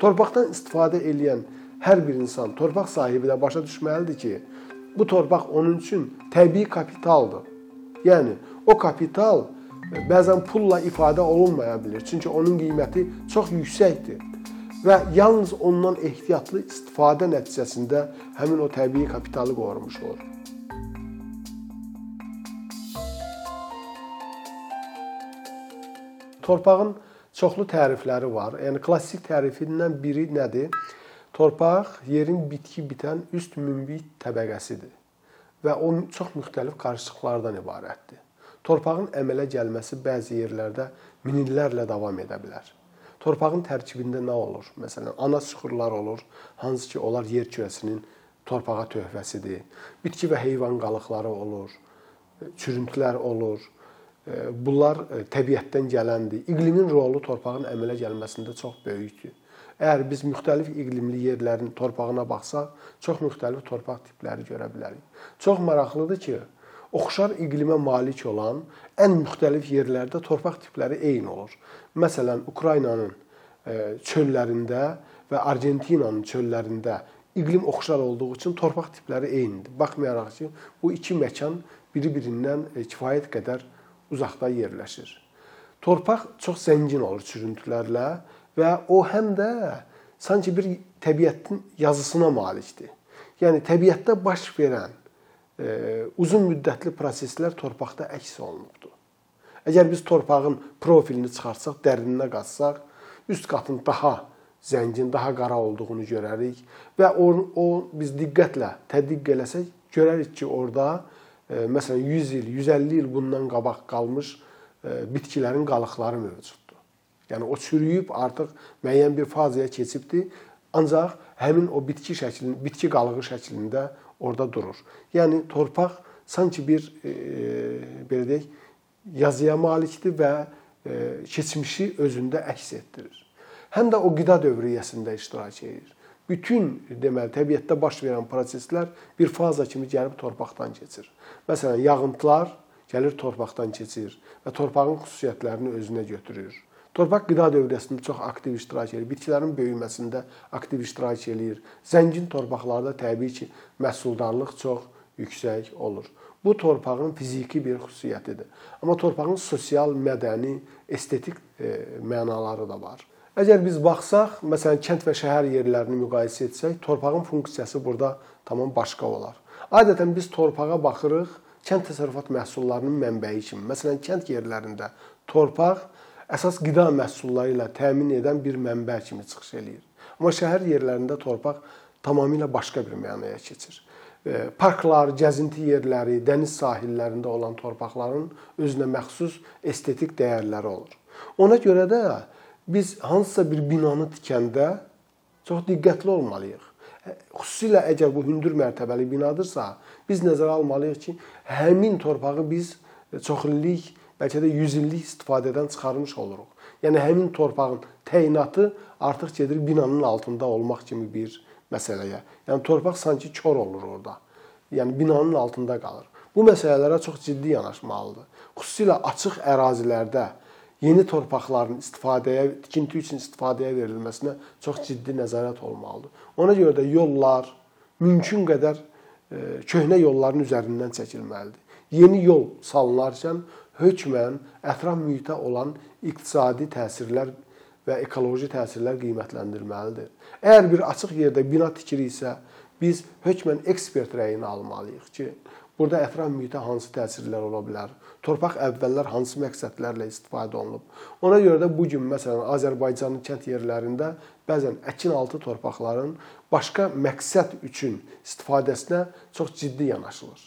Torpaqdan istifadə edən hər bir insan, torpaq sahibi də başa düşməlidir ki, bu torpaq onun üçün təbii kapitaldır. Yəni o kapital bəzən pulla ifadə olunmaya bilər. Çünki onun qiyməti çox yüksəkdir və yalnız ondan ehtiyatlı istifadə nəticəsində həmin o təbii kapitalı qorumuş olur. Torpağın çoxlu tərifləri var. Yəni klassik tərifindən biri nədir? Torpaq yerin bitki bitən üst münbit təbəqəsidir və o çox müxtəlif qarışıqlardan ibarətdir. Torpağın əmələ gəlməsi bəzi yerlərdə min illərlə davam edə bilər. Torpağın tərkibində nə olur? Məsələn, ana süxurlar olur, hansı ki, onlar yer kürəsinin torpağa töhfəsidir. Bitki və heyvan qalıqları olur, çürüntülər olur. Bunlar təbiətdən gələndir. İqlimin rolu torpağın əmələ gəlməsində çox böyükdür. Əgər biz müxtəlif iqlimli yerlərin torpağına baxsaq, çox müxtəlif torpaq tipləri görə bilərik. Çox maraqlıdır ki, oxşar iqlimə malik olan ən müxtəlif yerlərdə torpaq tipləri eyni olur. Məsələn, Ukraynanın e, çöllərində və Argentinanın çöllərində iqlim oxşar olduğu üçün torpaq tipləri eynidir. Baxmayaraq ki, bu iki məkan biri-birindən e, kifayət qədər uzaqda yerləşir. Torpaq çox zəngin olur çürüntülərlə və o həm də sanki bir təbiətin yazısına malikdir. Yəni təbiətdə baş verən e, uzun müddətli proseslər torpaqda əks olunubdur. Əgər biz torpağın profilini çıxarsaq, dərininə qaçsaq, üst qatın daha zəngin, daha qara olduğunu görərik və o, o biz diqqətlə tədqiq eləsək, görərik ki, orada məsələn 100 il, 150 il bundan qabaq qalmış e, bitkilərin qalıqları mövcuddur. Yəni o çürüyüb artıq müəyyən bir fazaya keçibdi, ancaq həmin o bitki şəklində, bitki qalığı şəklində orada durur. Yəni torpaq sanki bir e, belə deyək, yazıya malikdir və e, keçmişi özündə əks etdirir. Həm də o qida dövriyyəsində iştirak edir. Bütün deməli təbiətdə baş verən proseslər bir faza kimi gəlib torpaqdan keçir. Məsələn, yağıntılar gəlir torpaqdan keçir və torpağın xüsusiyyətlərini özünə götürür. Torpaq qida dövriyyəsində çox aktiv iştirak edir. Bitkilərin böyüməsində aktiv iştirak edir. Zəngin torpaqlarda təbii ki, məhsuldarlıq çox yüksək olur. Bu torpağın fiziki bir xüsusiyyətidir. Amma torpağın sosial, mədəni, estetik e, mənaları da var. Əgər biz baxsaq, məsələn, kənd və şəhər yerlərini müqayisə etsək, torpağın funksiyası burada tamam başqa olar. Adətən biz torpağa baxırıq kənd təsərrüfat məhsullarının mənbəyi kimi. Məsələn, kənd yerlərində torpaq əsas qida məhsulları ilə təmin edən bir mənbə kimi çıxış eləyir. Amma şəhər yerlərində torpaq tamamilə başqa bir mənaya keçir. E, parklar, gəzinti yerləri, dəniz sahillərində olan torpaqların özünə məxsus estetik dəyərləri olur. Ona görə də biz hansısa bir binanı tikəndə çox diqqətli olmalıyıq. E, xüsusilə əgər bu hündür mərtəbəli binadırsa, biz nəzərə almalıyıq ki, həmin torpağı biz çoxillik bəlkə də 100 illik istifadədən çıxarmış oluruq. Yəni həmin torpağın təyinatı artıq gedir binanın altında olmaq kimi bir məsələyə. Yəni torpaq sanki kör olur orada. Yəni binanın altında qalır. Bu məsələlərə çox ciddi yanaşmalıdır. Xüsusilə açıq ərazilərdə yeni torpaqların istifadəyə, tikinti üçün istifadəyə verilməsinə çox ciddi nəzarət olmalıdır. Ona görə də yollar mümkün qədər e, köhnə yolların üzərindən çəkilməlidir. Yeni yol salınarkən hökmən ətraf mühitə olan iqtisadi təsirlər və ekoloji təsirlər qiymətləndirilməlidir. Əgər bir açıq yerdə bina tikiriksə, biz hökmən ekspert rəyini almalıyıq ki, burada ətraf mühitə hansı təsirlər ola bilər? Torpaq əvvəllər hansı məqsədlərlə istifadə olunub? Ona görə də bu gün məsələn Azərbaycanın kənd yerlərində bəzən əkin altı torpaqların başqa məqsəd üçün istifadəsinə çox ciddi yanaşılır.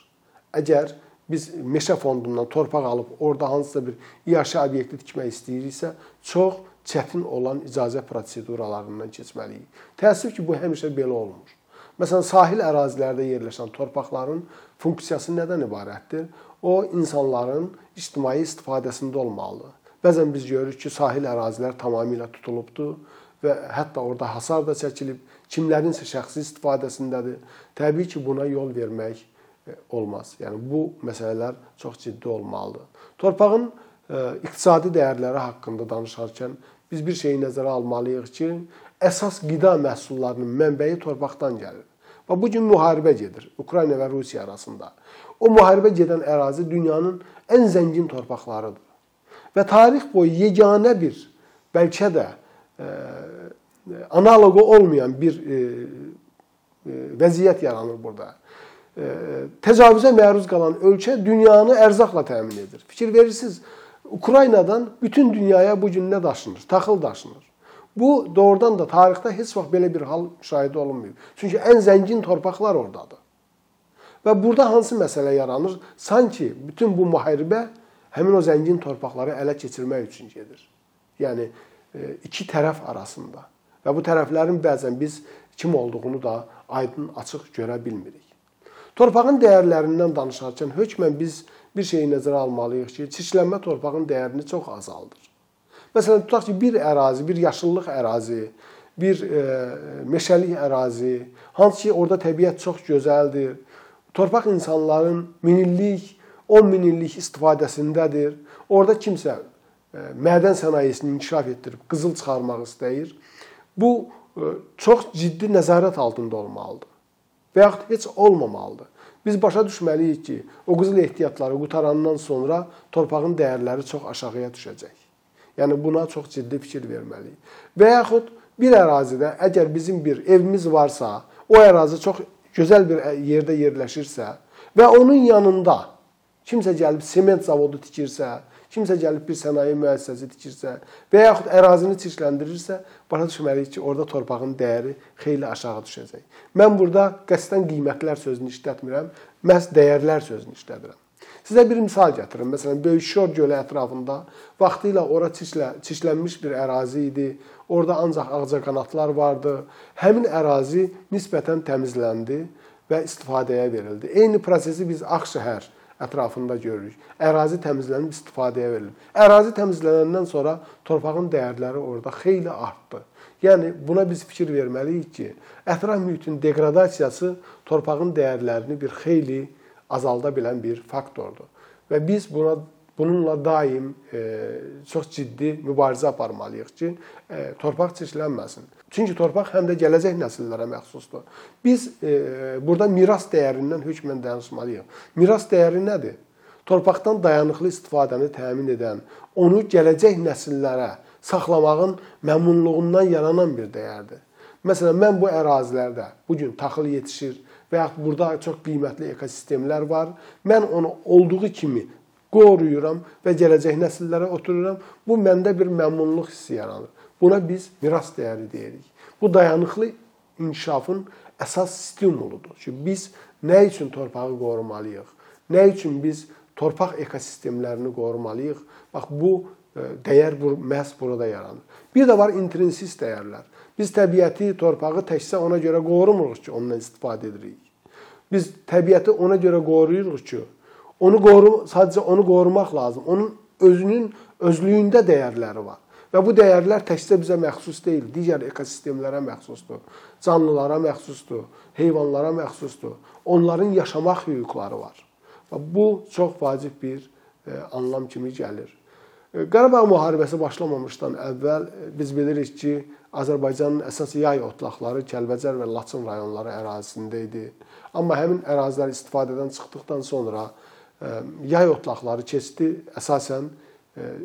Əgər biz meşə fondundan torpaq alıb orada hansısa bir iaşə obyekti tikmək istəyiriksə, çox çətin olan icazə proseduralarından keçməliyik. Təəssüf ki, bu həmişə belə olmur. Məsələn, sahil ərazilərdə yerləşən torpaqların funksiyası nədən ibarətdir? O insanların ictimai istifadəsində olmalıdır. Bəzən biz görürük ki, sahil ərazilər tamamilə tutulubdur və hətta orada hasar da çəkilib, kimlərinsə şəxsi istifadəsindədir. Təbii ki, buna yol vermək olmaz. Yəni bu məsələlər çox ciddi olmalıdır. Torpağın e, iqtisadi dəyərləri haqqında danışarkən biz bir şeyi nəzərə almalıyıq ki, əsas qida məhsullarının mənbəyi torpaqdan gəlir. Və bu gün müharibə gedir Ukrayna və Rusiya arasında. O müharibə gedən ərazi dünyanın ən zəngin torpaqlarıdır. Və tarix boyu yeganə bir, bəlkə də e, analoqu olmayan bir e, e, vəziyyət yaranır burada. E, təcavüzə məruz qalan ölkə dünyanı ərzaqla təmin edir. Fikir verirsiniz, Ukraynadan bütün dünyaya bu gün nə daşınır? Taxıl daşınır. Bu doğrudan da tarixdə heç vaxt belə bir hal müşahidə olunmayıb. Çünki ən zəngin torpaqlar ordadır. Və burada hansı məsələ yaranır? Sanki bütün bu müharibə həmin o zəngin torpaqları ələ keçirmək üçün gedir. Yəni e, iki tərəf arasında. Və bu tərəflərin bəzən biz kim olduğunu da aydın, açıq görə bilmirik. Torpağın dəyərlərindən danışarkən hökmən biz bir şeyi nəzərə almalıyıq ki, çirklənmə torpağın dəyərini çox azaldır. Məsələn, tutaq ki, bir ərazi, bir yaşıllıq ərazi, bir e, meşəlik ərazi, hansı ki, orada təbiət çox gözəldir. Torpaq insanların min illik, 10 min illik istifadəsindədir. Orada kimsə e, mədən sənayesini inkişaf etdirib qızıl çıxarmaq istəyir. Bu e, çox ciddi nəzarət altında olmalıdır. Və yaxud heç olmamalıdır. Biz başa düşməliyik ki, o qızıl ehtiyatları qutarandan sonra torpağın dəyərləri çox aşağıya düşəcək. Yəni buna çox ciddi fikir verməliyik. Və yaxud bir ərazidə əgər bizim bir evimiz varsa, o ərazi çox gözəl bir yerdə yerləşirsə və onun yanında kimsə gəlib sement zavodu tikirsə, kimsə gəlib bir sənaye müəssisəsi tikirsə və yaxud ərazini çirkləndirirsə, başa düşməliyik ki, orada torpağın dəyəri xeyli aşağı düşəcək. Mən burada qəsdən qiymətlər sözünü işlətmirəm, məhz dəyərlər sözünü işlədirəm. Sizə bir misal gətirim. Məsələn, Böyük Şor gölü ətrafında vaxtilə ora çirklə, çirklənmiş bir ərazi idi. Orada ancaq ağcaqanadlar vardı. Həmin ərazi nisbətən təmizləndi və istifadəyə verildi. Eyni prosesi biz Ağşəhər ətrafında görürük. Ərazi təmizlənib istifadəyə verilib. Ərazi təmizlənəndən sonra torpağın dəyərləri orada xeyli artdı. Yəni buna biz fikir verməliyik ki, ətraf mühitin deqradasiyası torpağın dəyərlərini bir xeyli azalda bilən bir faktordur. Və biz buna bununla daim e, çox ciddi mübarizə aparmalıyıq ki, e, torpaq çirklənməsin. Çünki torpaq həm də gələcək nəsillərə məxsusdur. Biz e, burada miras dəyərindən hökmən danışmalıyıq. Miras dəyəri nədir? Torpaqdan dayanıqlı istifadəni təmin edən, onu gələcək nəsillərə saxlamağın məmnunluğundan yaranan bir dəyərdir. Məsələn, mən bu ərazilərdə bu gün taxıl yetişir, və yaxud burada çox qiymətli ekosistemlər var. Mən onu olduğu kimi qoruyuram və gələcək nəsillərə otururam. Bu məndə bir məmnunluq hissi yaranır. Buna biz miras dəyəri deyirik. Bu dayanıqlı inkişafın əsas stimuludur ki, biz nə üçün torpağı qorumalıyıq? Nə üçün biz torpaq ekosistemlərini qorumalıyıq? Bax bu e, dəyər bu məhz burada yaranır. Bir də var intrinsiz dəyərlər. Biz təbiəti, torpağı təkcə ona görə qorumuruq ki, ondan istifadə edirik. Biz təbiəti ona görə qoruyuruq ki, onu qoru sadəcə onu qorumaq lazım. Onun özünün özlüyündə dəyərləri var. Və bu dəyərlər təkcə bizə məxsus deyil, digər ekosistemlərə məxsusdur. Canlılara məxsusdur, heyvanlara məxsusdur. Onların yaşamaq hüquqları var. Və bu çox vacib bir e, anlam kimi gəlir. E, Qarabağ müharibəsi başlamamışdan əvvəl e, biz bilirik ki, Azərbaycanın əsas yay otlaqları Kəlbəcər və Laçın rayonları ərazisində idi. Amma həmin ərazilər istifadədən çıxdıqdan sonra yay otlaqları keçdi əsasən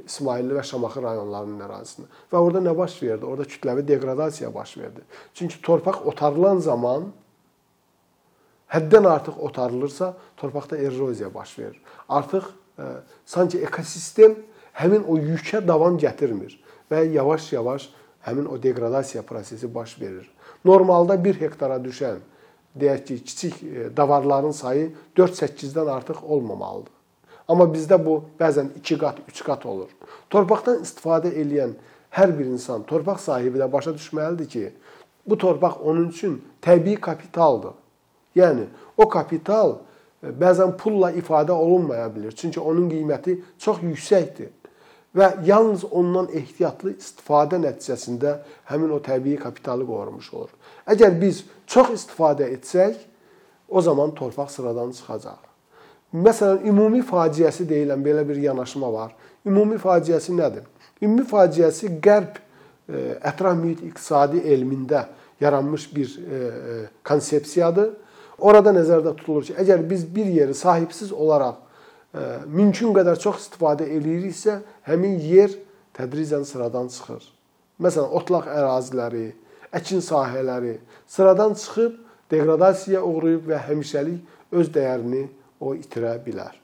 İsmayıllı və Şamaxı rayonlarının ərazisinə. Və orada nə baş verdi? Orada kütləvi deqradasiya baş verdi. Çünki torpaq otarılan zaman həddən artıq otarılırsa, torpaqda eroziya baş verir. Artıq sanki ekosistem həmin o yükə davam gətirmir və yavaş-yavaş həmin o deqradasiya prosesi baş verir. Normalda 1 hektara düşən deyək ki, kiçik e, davarların sayı 4-8-dən artıq olmamalıdır. Amma bizdə bu bəzən 2 qat, 3 qat olur. Torpaqdan istifadə edən hər bir insan, torpaq sahibi də başa düşməlidir ki, bu torpaq onun üçün təbii kapitaldır. Yəni o kapital e, bəzən pulla ifadə olunmaya bilər. Çünki onun qiyməti çox yüksəkdir və yalnız ondan ehtiyatlı istifadə nəticəsində həmin o təbii kapitalı qorumuş olur. Əgər biz çox istifadə etsək, o zaman torpaq sıradan çıxacaq. Məsələn, ümumi faciəsi deyilən belə bir yanaşma var. Ümumi faciəsi nədir? Ümumi faciəsi qərb ətraf mühit iqtisadi elmində yaranmış bir konsepsiyadır. Orada nəzərdə tutulur ki, əgər biz bir yeri sahibsiz olaraq mümkün qədər çox istifadə eləyiriksə, həmin yer tədricən sıradan çıxır. Məsələn, otlaq əraziləri, əkin sahələri sıradan çıxıb deqradasiyaya uğrayıb və həmişəlik öz dəyərini o itirə bilər.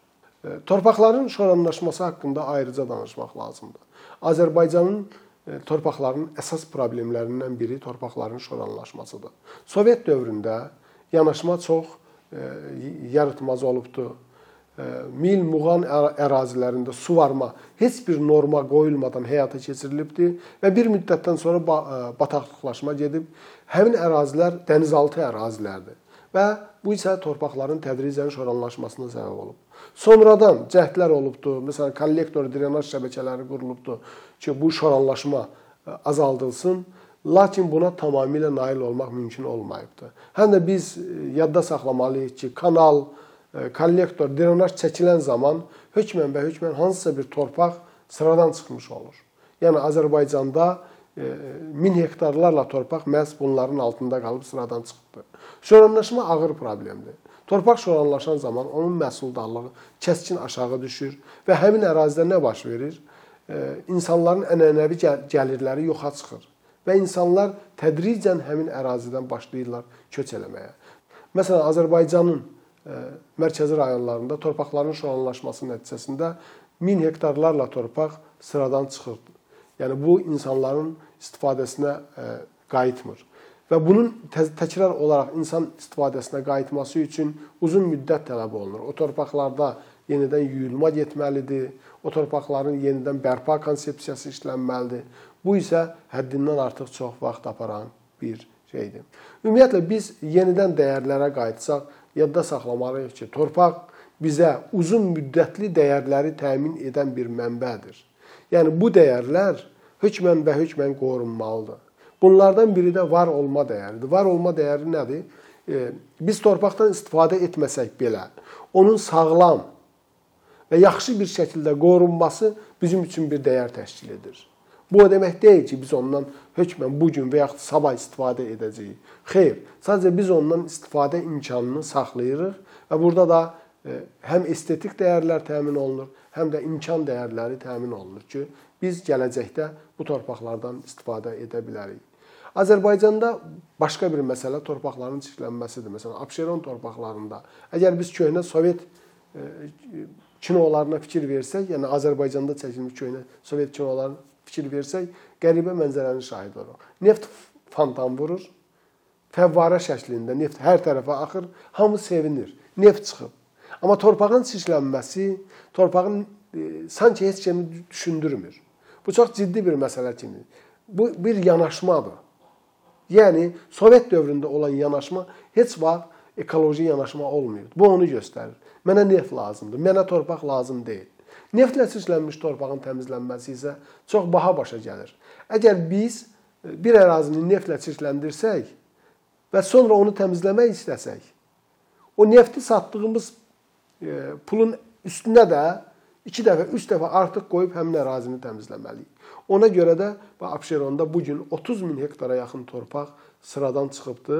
Torpaqların şoranlaşması haqqında ayrıca danışmaq lazımdır. Azərbaycanın torpaqların əsas problemlərindən biri torpaqların şoranlaşmasıdır. Sovet dövründə yanaşma çox yaratmaz olubdu mil muğan ərazilərində suvarma heç bir norma qoyulmadan həyata keçirilibdi və bir müddətdən sonra bataqlıqlaşma gedib həmin ərazilər dənizaltı ərazilərdir və bu isə torpaqların tədricən şoranlaşmasına səbəb olub. Sonradan cəhdlər olubdu. Məsələn, kollektor drenaj şəbəkələri qurulubdu ki, bu şoranlaşma azaldılsın. Lakin buna tamamilə nail olmaq mümkün olmayıbdı. Həm də biz yadda saxlamalıyıq ki, kanal, kollektor, drenaj çəkilən zaman hökmən və hökmən hansısa bir torpaq sıradan çıxmış olur. Yəni Azərbaycanda 1000 hektarlarla torpaq məhz bunların altında qalıb sıradan çıxıbdı. Şoranlaşma ağır problemdir. Torpaq şoranlaşan zaman onun məhsuldarlığı kəskin aşağı düşür və həmin ərazidə nə baş verir? İnsanların ənənəvi gəlirləri yoxa çıxır və insanlar tədricən həmin ərazidən başlayırlar köç eləməyə. Məsələn, Azərbaycanın mərkəzi rayonlarında torpaqların şoranlaşması nəticəsində 1000 hektarlarla torpaq sıradan çıxırdı. Yəni bu insanların istifadəsinə qayıtmır. Və bunun təkrar olaraq insan istifadəsinə qayıtması üçün uzun müddət tələb olunur. O torpaqlarda yenidən yuyulma getməlidir. O torpaqların yenidən bərpa konsepsiyası işlənməlidir. Bu isə həddindən artıq çox vaxt aparan bir şeydir. Ümumiyyətlə biz yenidən dəyərlərə qayıtsaq, yadda saxlamalıyıq ki, torpaq bizə uzun müddətli dəyərləri təmin edən bir mənbədir. Yəni bu dəyərlər hökmən və hökmən qorunmalıdır. Bunlardan biri də var olma dəyəridir. Var olma dəyəri nədir? E, biz torpaqdan istifadə etməsək belə, onun sağlam və yaxşı bir şəkildə qorunması bizim üçün bir dəyər təşkil edir. Bu o demək deyil ki, biz ondan hökmən bu gün və yaxud sabah istifadə edəcəyik. Xeyr, sadəcə biz ondan istifadə imkanını saxlayırıq və burada da e, həm estetik dəyərlər təmin olunur, həm də imkan dəyərləri təmin olunur ki, biz gələcəkdə bu torpaqlardan istifadə edə bilərik. Azərbaycanda başqa bir məsələ torpaqların çirklənməsidir. Məsələn, Abşeron torpaqlarında əgər biz köhnə Sovet e, kinolarına fikir versək, yəni Azərbaycanda çəkilmiş köhnə Sovet kinolarına fikir versək, qəribə mənzərənin şahid oluruq. Neft fontan vurur, fəvvarə şəklində neft hər tərəfə axır, hamı sevinir. Neft çıxıb. Amma torpağın çirklənməsi torpağın e, sanki heç kimi düşündürmür. Bu çox ciddi bir məsələ kimi. Bu bir yanaşmadır. Yəni Sovet dövründə olan yanaşma heç vaxt ekoloji yanaşma olmayıb. Bu onu göstərir. Mənə neft lazımdır, mənə torpaq lazım deyil. Neftlə çirklənmiş torpağın təmizlənməsi isə çox baha başa gəlir. Əgər biz e, bir ərazini neftlə çirkləndirsək və sonra onu təmizləmək istəsək, o nefti satdığımız e, pulun üstünə də 2 dəfə, 3 dəfə artıq qoyub həmin ərazini təmizləməliyik. Ona görə də Abşeronda bu gün 30 min hektara yaxın torpaq sıradan çıxıbdı.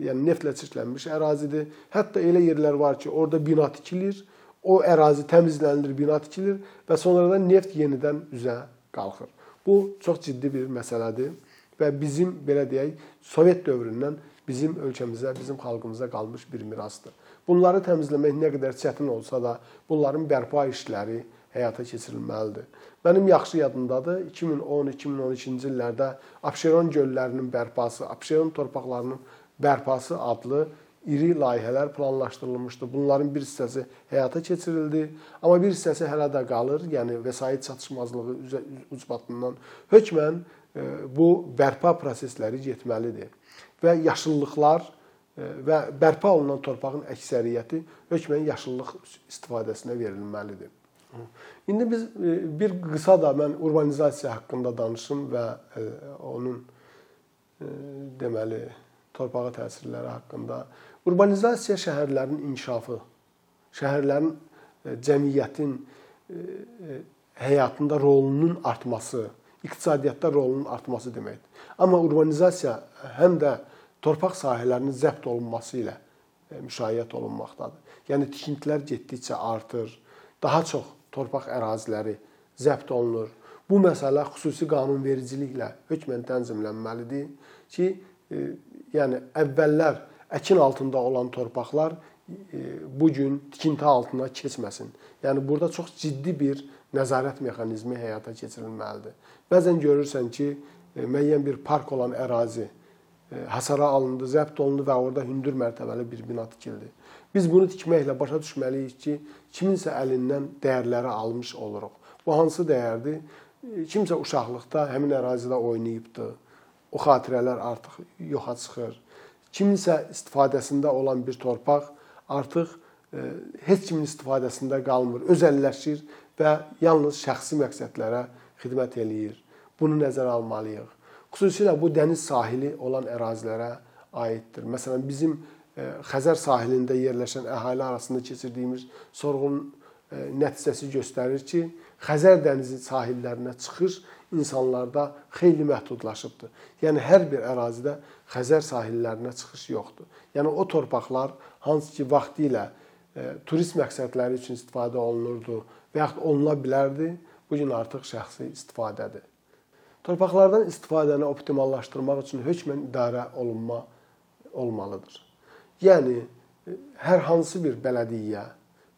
Yəni neftlə çirklənmiş ərazidir. Hətta elə yerlər var ki, orada bina tikilir o ərazi təmizlənilir, bina tikilir və sonradan neft yenidən üzə qalxır. Bu çox ciddi bir məsələdir və bizim belə deyək, Sovet dövründən bizim ölkəmizə, bizim xalqımıza qalmış bir mirasdır. Bunları təmizləmək nə qədər çətin olsa da, bunların bərpa işləri həyata keçirilməlidir. Mənim yaxşı yadımdadır, 2010-2012-ci illərdə Abşeron göllərinin bərpası, Abşeron torpaqlarının bərpası adlı iri layihələr planlaşdırılmışdı. Bunların bir hissəsi həyata keçirildi, amma bir hissəsi hələ də qalır. Yəni vəsait çatışmazlığı ucbatından hökmən e, bu bərpa prosesləri getməlidir. Və yaşıllıqlar e, və bərpa olunan torpağın əksəriyyəti hökmən yaşıllıq istifadəsinə verilməlidir. İndi biz e, bir qısa da mən urbanizasiya haqqında danışım və onun deməli torpağa təsirləri haqqında Urbanizasiya şəhərlərin inkişafı, şəhərlərin e, cəmiyyətin e, e, həyatında rolunun artması, iqtisadiyyatda rolunun artması deməkdir. Amma urbanizasiya həm də torpaq sahələrinin zəbt olunması ilə müşayiət olunmaqdadır. Yəni tikintilər getdikcə artır, daha çox torpaq əraziləri zəbt olunur. Bu məsələ xüsusi qanunvericiliklə hökmən tənzimlənməlidir ki, yəni əvvəllər əkin altında olan torpaqlar e, bu gün tikinti altına keçməsin. Yəni burada çox ciddi bir nəzarət mexanizmi həyata keçirilməlidir. Bəzən görürsən ki, e, müəyyən bir park olan ərazi hasara alındı, zəbt olundu və orada hündür mərtəbəli bir bina tikildi. Biz bunu tikməklə başa düşməliyik ki, kiminsə əlindən dəyərləri almış oluruq. Bu hansı dəyərdir? Kimsə uşaqlıqda həmin ərazidə oynayıbdı. O xatirələr artıq yoxa çıxır. Kiminsə istifadəsində olan bir torpaq artıq e, heç kimin istifadəsində qalmır, özəlləşir və yalnız şəxsi məqsədlərə xidmət eləyir. Bunu nəzərə almalıyıq. Xüsusilə bu dəniz sahili olan ərazilərə aiddir. Məsələn, bizim e, Xəzər sahilində yerləşən əhali arasında keçirdiyimiz sorğunun e, nəticəsi göstərir ki, Xəzər dənizi sahillərinə çıxış insanlarda xeyli məhdudlaşıbdır. Yəni hər bir ərazidə Xəzər sahillərinə çıxış yoxdur. Yəni o torpaqlar hansı ki vaxtilə e, turist məqsədləri üçün istifadə olunurdu və yaxud oluna bilərdi, bu gün artıq şəxsi istifadədir. Torpaqlardan istifadəni optimallaşdırmaq üçün hökmən idarə olunma olmalıdır. Yəni e, hər hansı bir bələdiyyə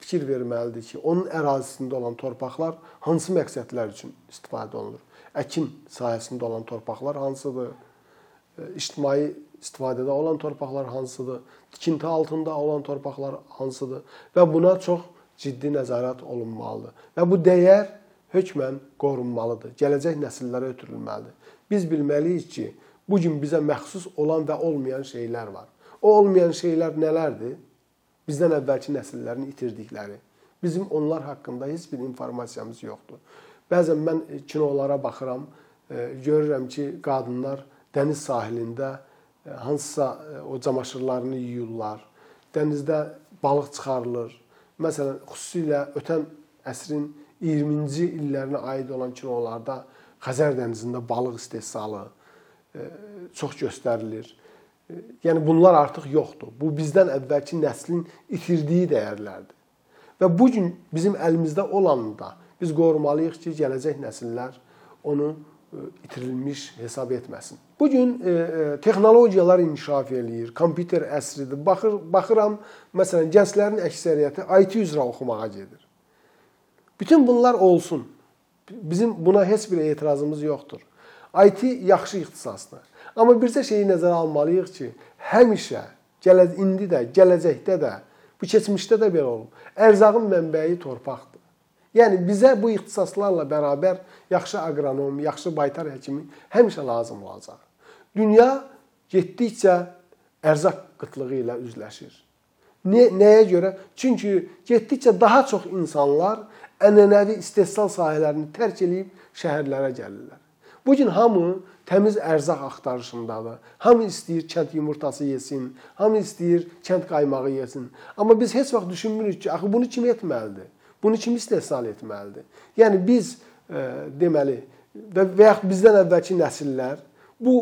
fikir verməlidir ki, onun ərazisində olan torpaqlar hansı məqsədlər üçün istifadə olunur? Əkin sahəsində olan torpaqlar hansıdır? E, ictimai istifadədə olan torpaqlar hansıdır? Tikinti altında olan torpaqlar hansıdır? Və buna çox ciddi nəzarət olunmalıdır. Və bu dəyər hökmən qorunmalıdır. Gələcək nəsillərə ötürülməlidir. Biz bilməliyik ki, bu gün bizə məxsus olan və olmayan şeylər var. O olmayan şeylər nələrdir? bizdən əvvəlki nəsillərin itirdikləri. Bizim onlar haqqında heç bir informasiyamız yoxdur. Bəzən mən kinolara baxıram, e, görürəm ki, qadınlar dəniz sahilində e, hansısa e, o camaşırlarını yuyurlar. Dənizdə balıq çıxarılır. Məsələn, xüsusilə ötən əsrin 20-ci illərinə aid olan kinolarda Xəzər dənizində balıq istehsalı çox göstərilir. Yəni bunlar artıq yoxdur. Bu bizdən əvvəlki nəslin itirdiyi dəyərlərdir. Və bu gün bizim əlimizdə olanı da biz qorumalıyıq ki, gələcək nəsillər onu e, itirilmiş hesab etməsin. Bu gün e, e, texnologiyalar inkişaf eləyir, kompüter əsridir. Baxır, baxıram, məsələn, gənclərin əksəriyyəti IT üzrə oxumağa gedir. Bütün bunlar olsun. Bizim buna heç bir etirazımız yoxdur. IT yaxşı ixtisasdır. Amma bircə şeyi nəzərə almalıyıq ki, həmişə gələ indi də, gələcəkdə də, bu keçmişdə də belə olub. Ərzağın mənbəyi torpaqdır. Yəni bizə bu ixtisaslarla bərabər yaxşı aqronom, yaxşı baytar həkimi həmişə lazım olacaq. Dünya getdikcə ərzaq qıtlığı ilə üzləşir. Nə, nəyə görə? Çünki getdikcə daha çox insanlar ənənəvi istehsal sahələrini tərk edib şəhərlərə gəlirlər. Bu gün hamı təmiz ərzaq axtarışındadır. Hamı istəyir kənd yumurtası yesin, hamı istəyir kənd qaymağı yesin. Amma biz heç vaxt düşünmürük ki, axı bunu kim etməlidir? Bunu kim istehsal etməlidir? Yəni biz e, deməli və yaxud bizdən əvvəlki nəsillər bu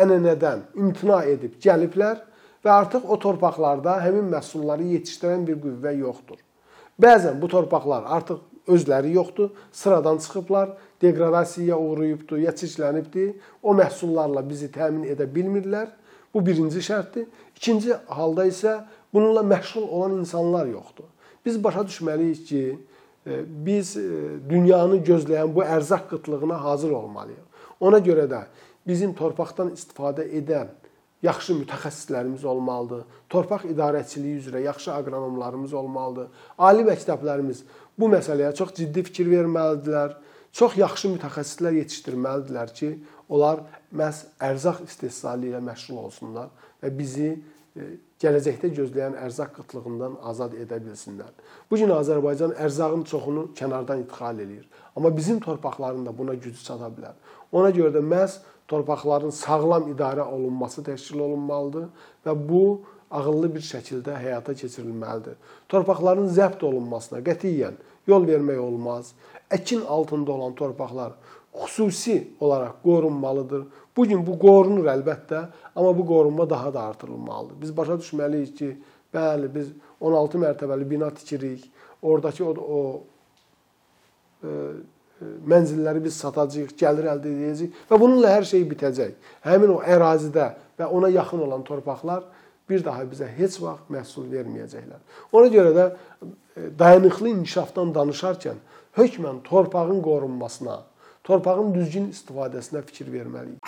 ənənədən imtina edib gəliblər və artıq o torpaqlarda həmin məhsulları yetişdirən bir qüvvə yoxdur. Bəzən bu torpaqlar artıq özləri yoxdur, sıradan çıxıblar, deqradasiyaya uğrayıbdır, ya çirklənibdir. O məhsullarla bizi təmin edə bilmirlər. Bu birinci şərtdir. İkinci halda isə bununla məşğul olan insanlar yoxdur. Biz başa düşməliyik ki, e, biz e, dünyanı gözləyən bu ərzaq qıtlığına hazır olmalıyıq. Ona görə də bizim torpaqdan istifadə edən yaxşı mütəxəssislərimiz olmalıdır. Torpaq idarəçiliyi üzrə yaxşı aqronomlarımız olmalıdır. Ali məktəblərimiz bu məsələyə çox ciddi fikir verməlidirlər. Çox yaxşı mütəxəssislər yetişdirməlidirlər ki, onlar məhz ərzaq istehsalı ilə məşğul olsunlar və bizi e, gələcəkdə gözləyən ərzaq qıtlığından azad edə bilsinlər. Bu gün Azərbaycan ərzağın çoxunu kənardan idxal eləyir. Amma bizim torpaqların da buna gücü çata bilər. Ona görə də məhz torpaqların sağlam idarə olunması təşkil olunmalıdır və bu ağıllı bir şəkildə həyata keçirilməlidir. Torpaqların zəbt olunmasına qətiyyən yol vermək olmaz. əkin altında olan torpaqlar xüsusi olaraq qorunmalıdır. Bu gün bu qorunur əlbəttə, amma bu qorunma daha da artırılmalıdır. Biz başa düşməliyik ki, bəli, biz 16 mərtəbəli bina tikirik. Oradakı o, o e, mənzilləri biz satacağıq, gəlir əldə edəcəyik və bununla hər şey bitəcək. Həmin o ərazidə və ona yaxın olan torpaqlar bir daha bizə heç vaxt məhsul verməyəcəklər. Ona görə də e, dayanıqlı inkişafdan danışarkən hökmən torpağın qorunmasına, torpağın düzgün istifadəsinə fikir verməliyik.